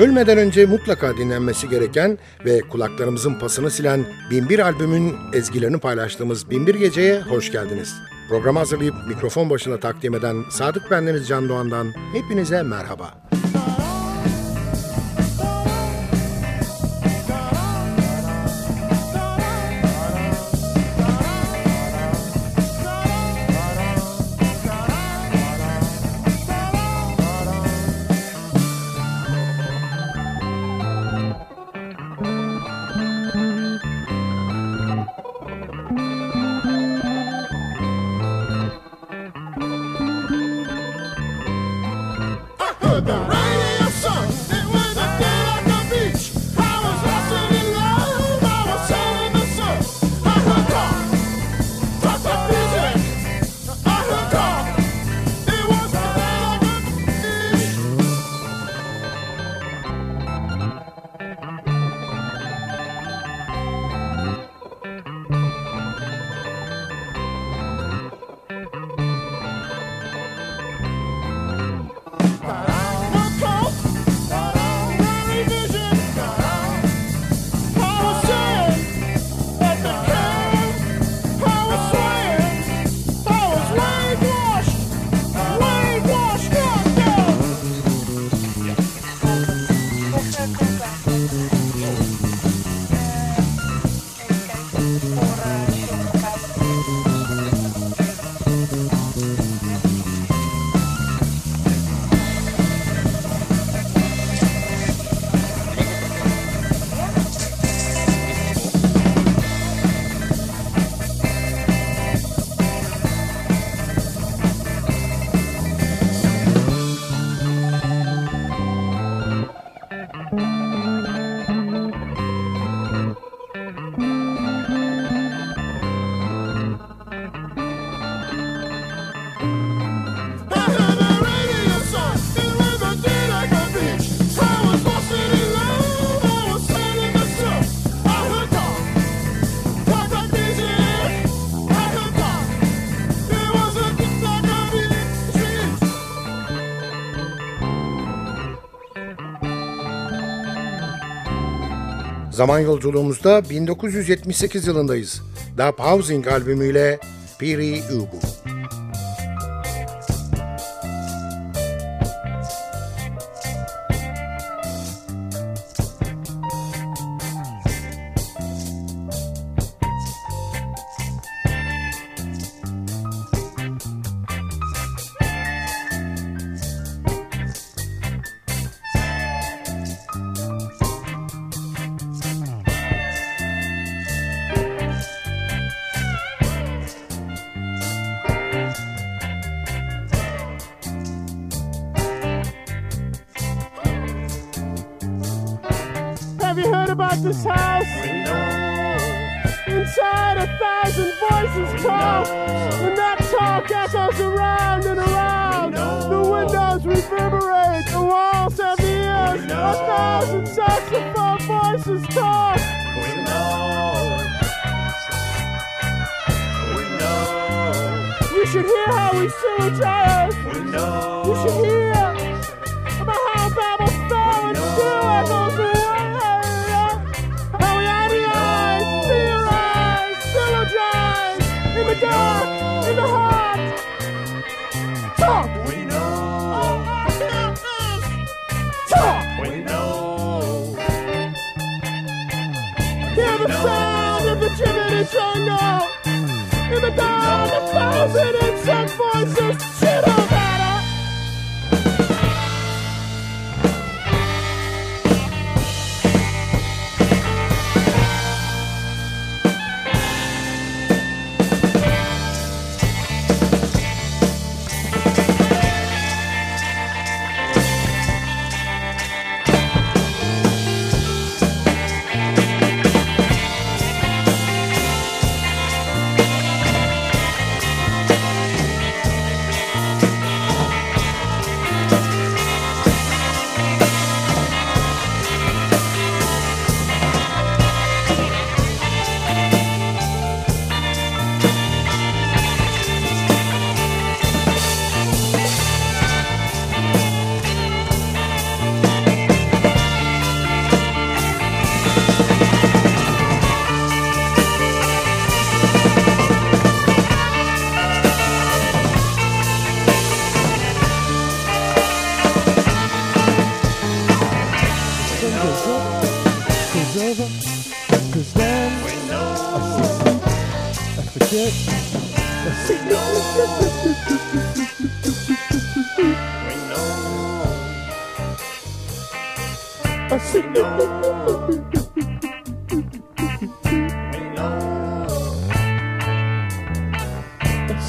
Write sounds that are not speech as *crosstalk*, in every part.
Ölmeden önce mutlaka dinlenmesi gereken ve kulaklarımızın pasını silen Binbir albümün ezgilerini paylaştığımız Binbir Gece'ye hoş geldiniz. Programı hazırlayıp mikrofon başına takdim eden Sadık Bendeniz Can Doğan'dan hepinize merhaba. Zaman yolculuğumuzda 1978 yılındayız. The Pausing albümüyle Piri Ubu. about this house. Inside a thousand voices call, and that talk echoes around and around. The windows reverberate, the walls have ears. A thousand saxophone voices talk. We know. We know. You should hear how we sing each other. We know. You should hear. confidence and voices.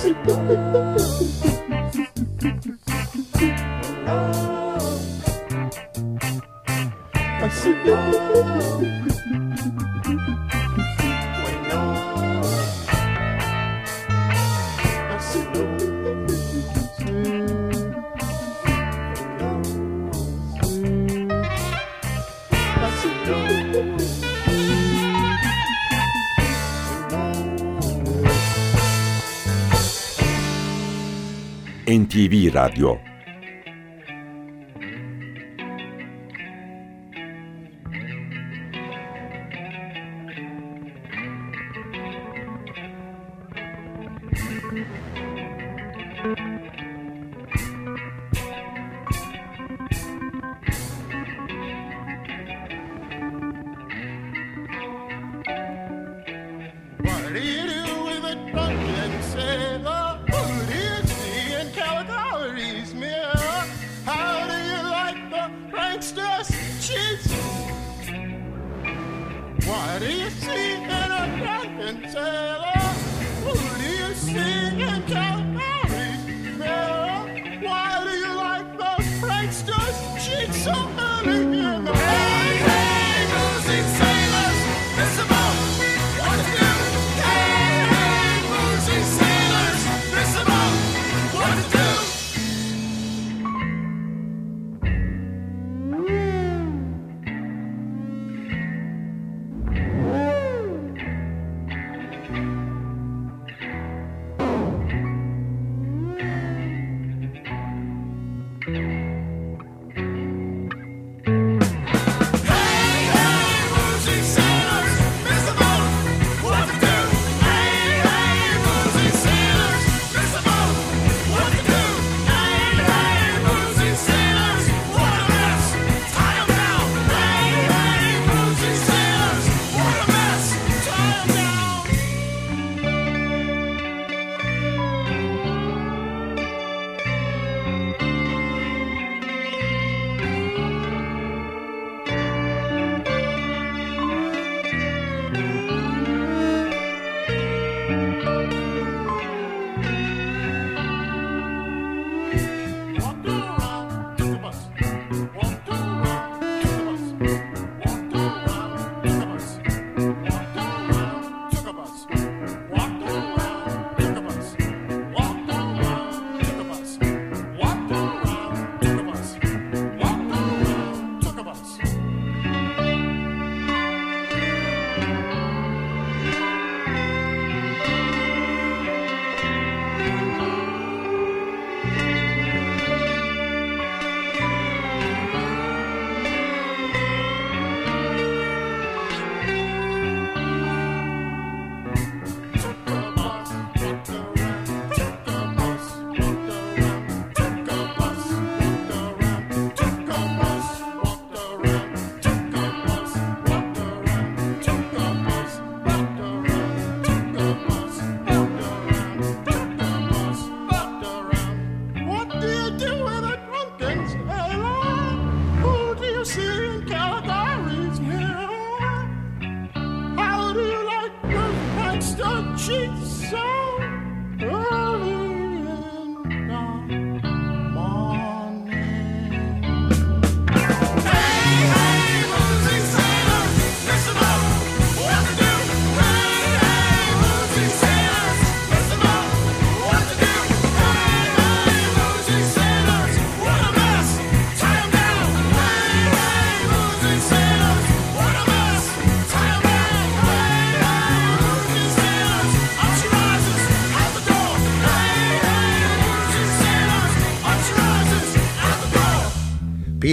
Thank *laughs* you. NTV Radyo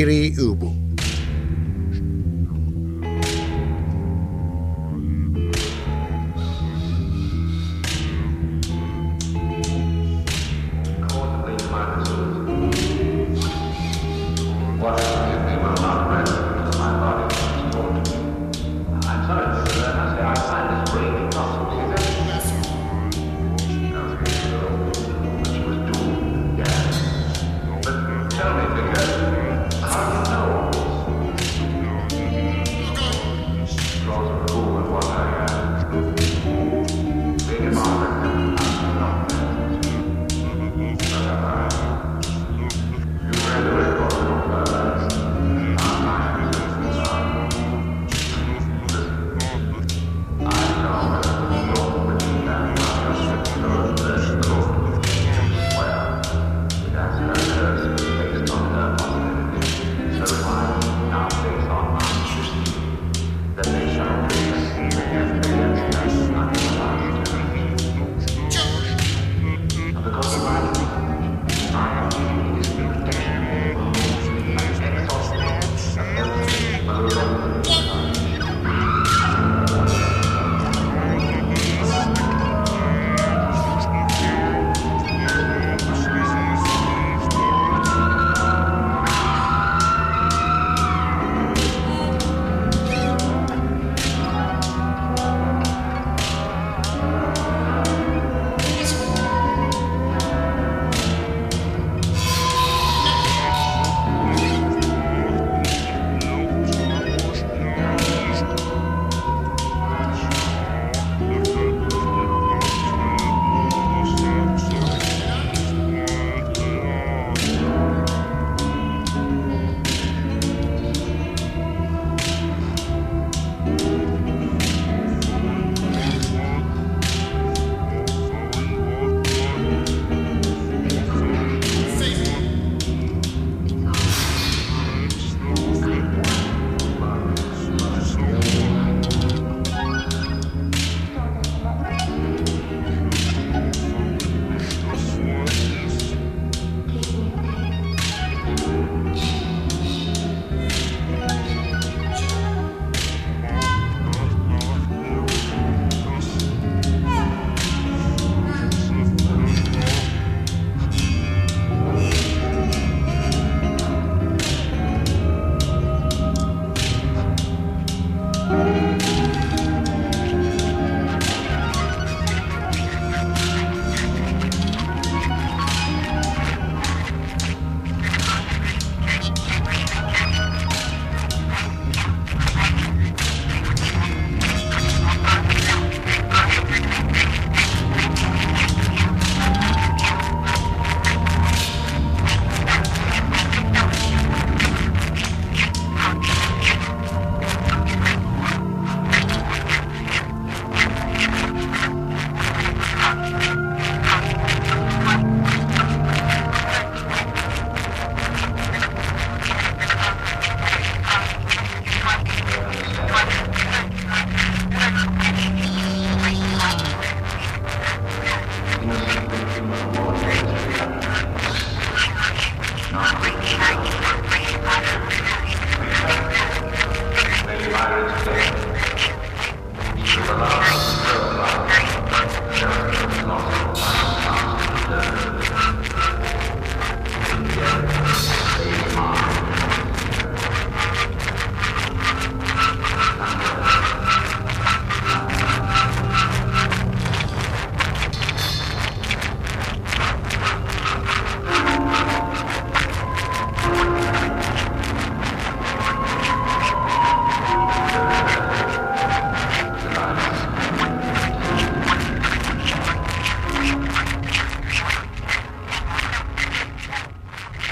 Piri Ubu.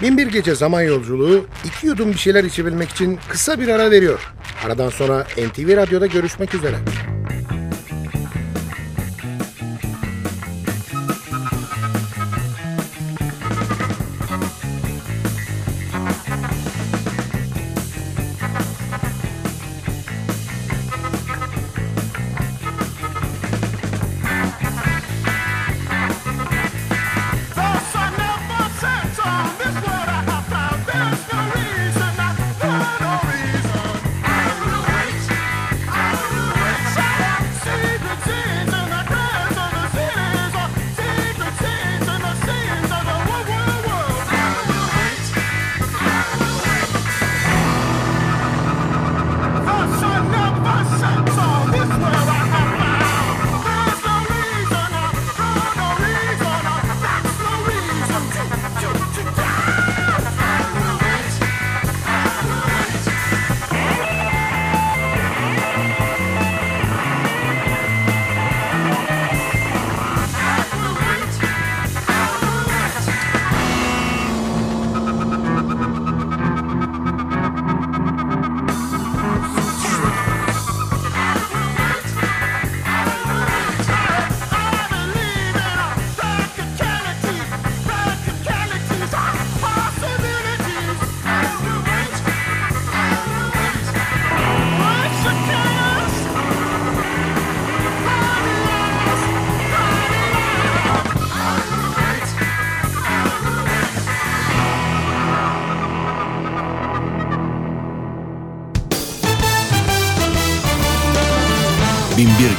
Binbir Gece Zaman Yolculuğu iki yudum bir şeyler içebilmek için kısa bir ara veriyor. Aradan sonra NTV Radyo'da görüşmek üzere.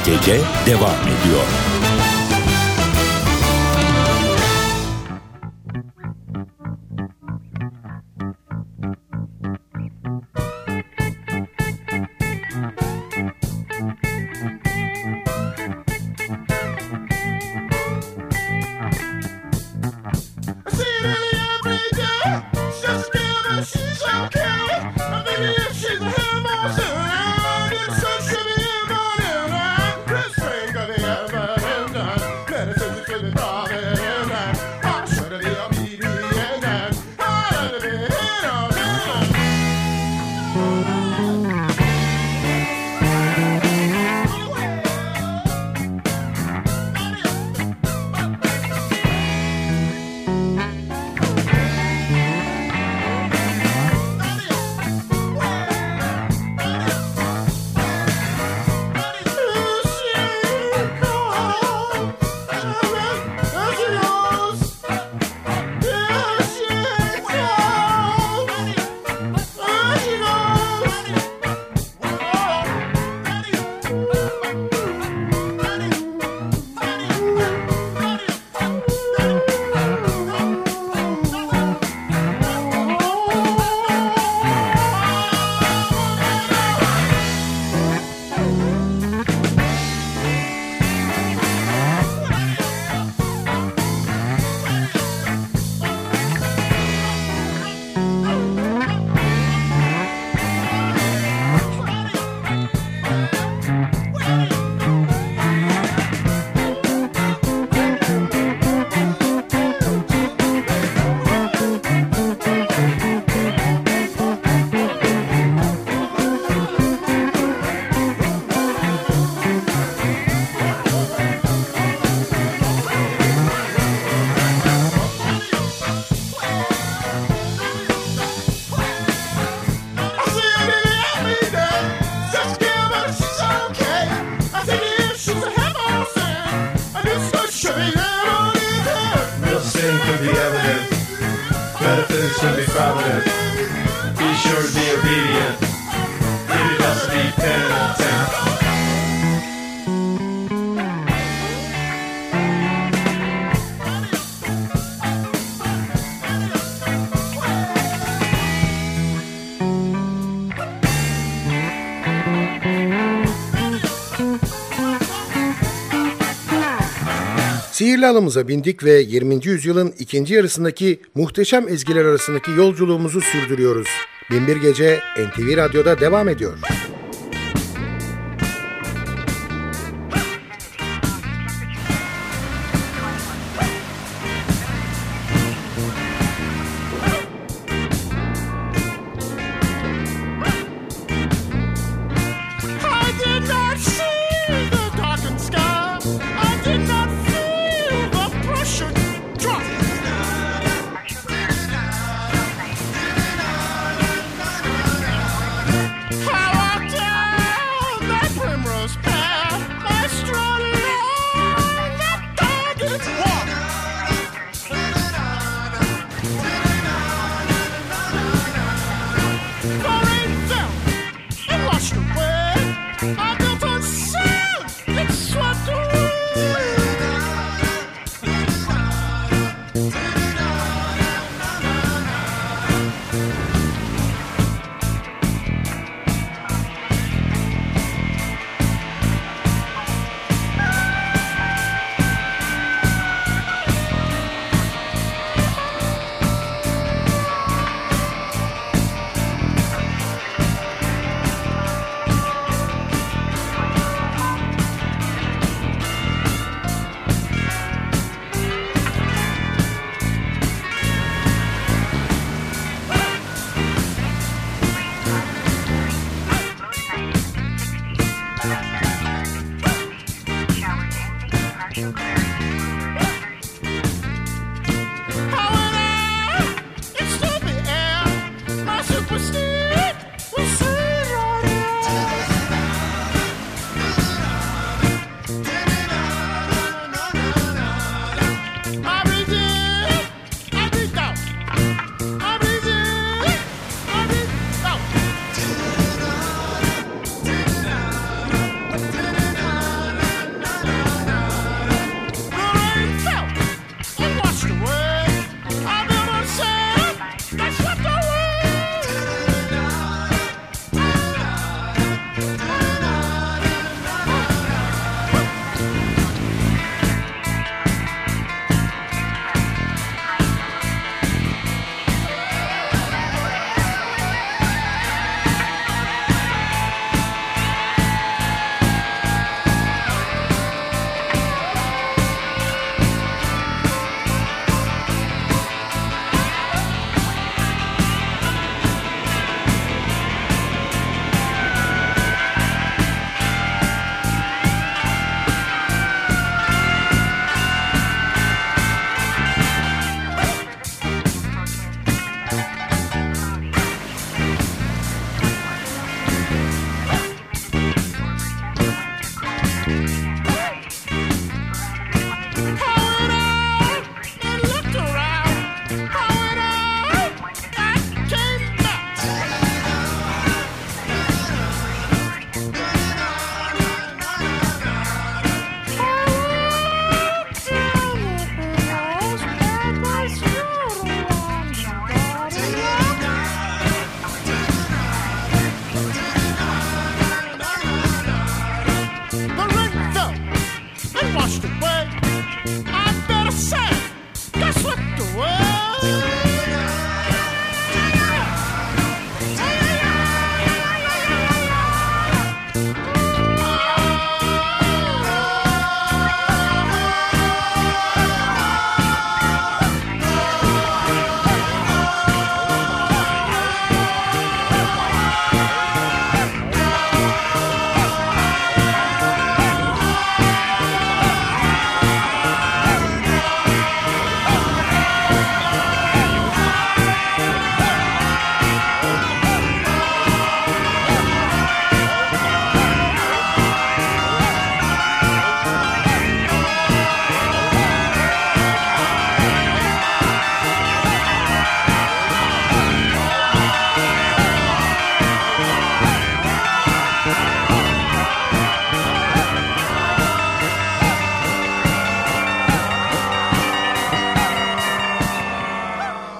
GG devam ediyor. Sihirli alımıza bindik ve 20. yüzyılın ikinci yarısındaki muhteşem ezgiler arasındaki yolculuğumuzu sürdürüyoruz. Binbir Gece NTV Radyo'da devam ediyor.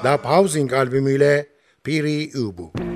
Love Housing albümüyle Piri Ubu.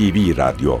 NTV Radyo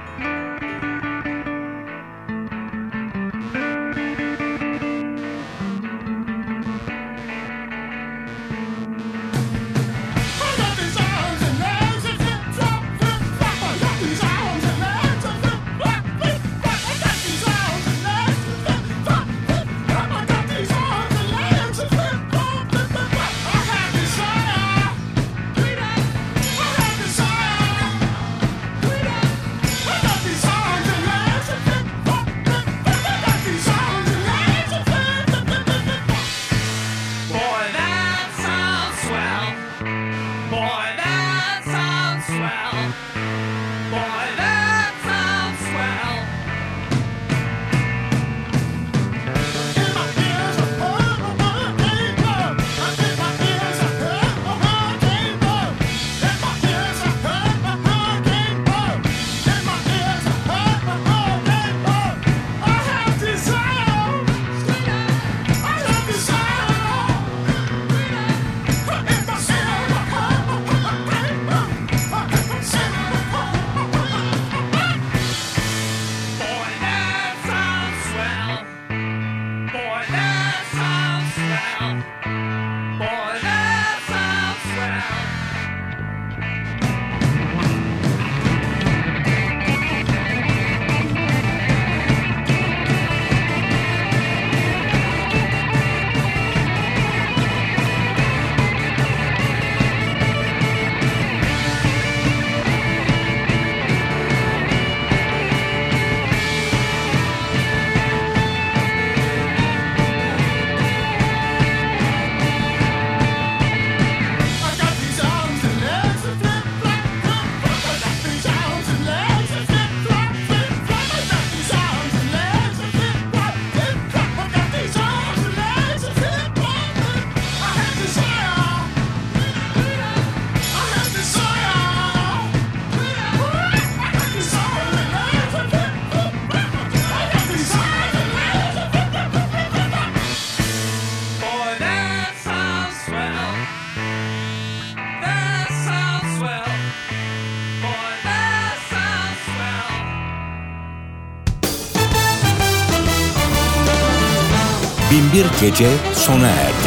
Binbir Gece sona erdi.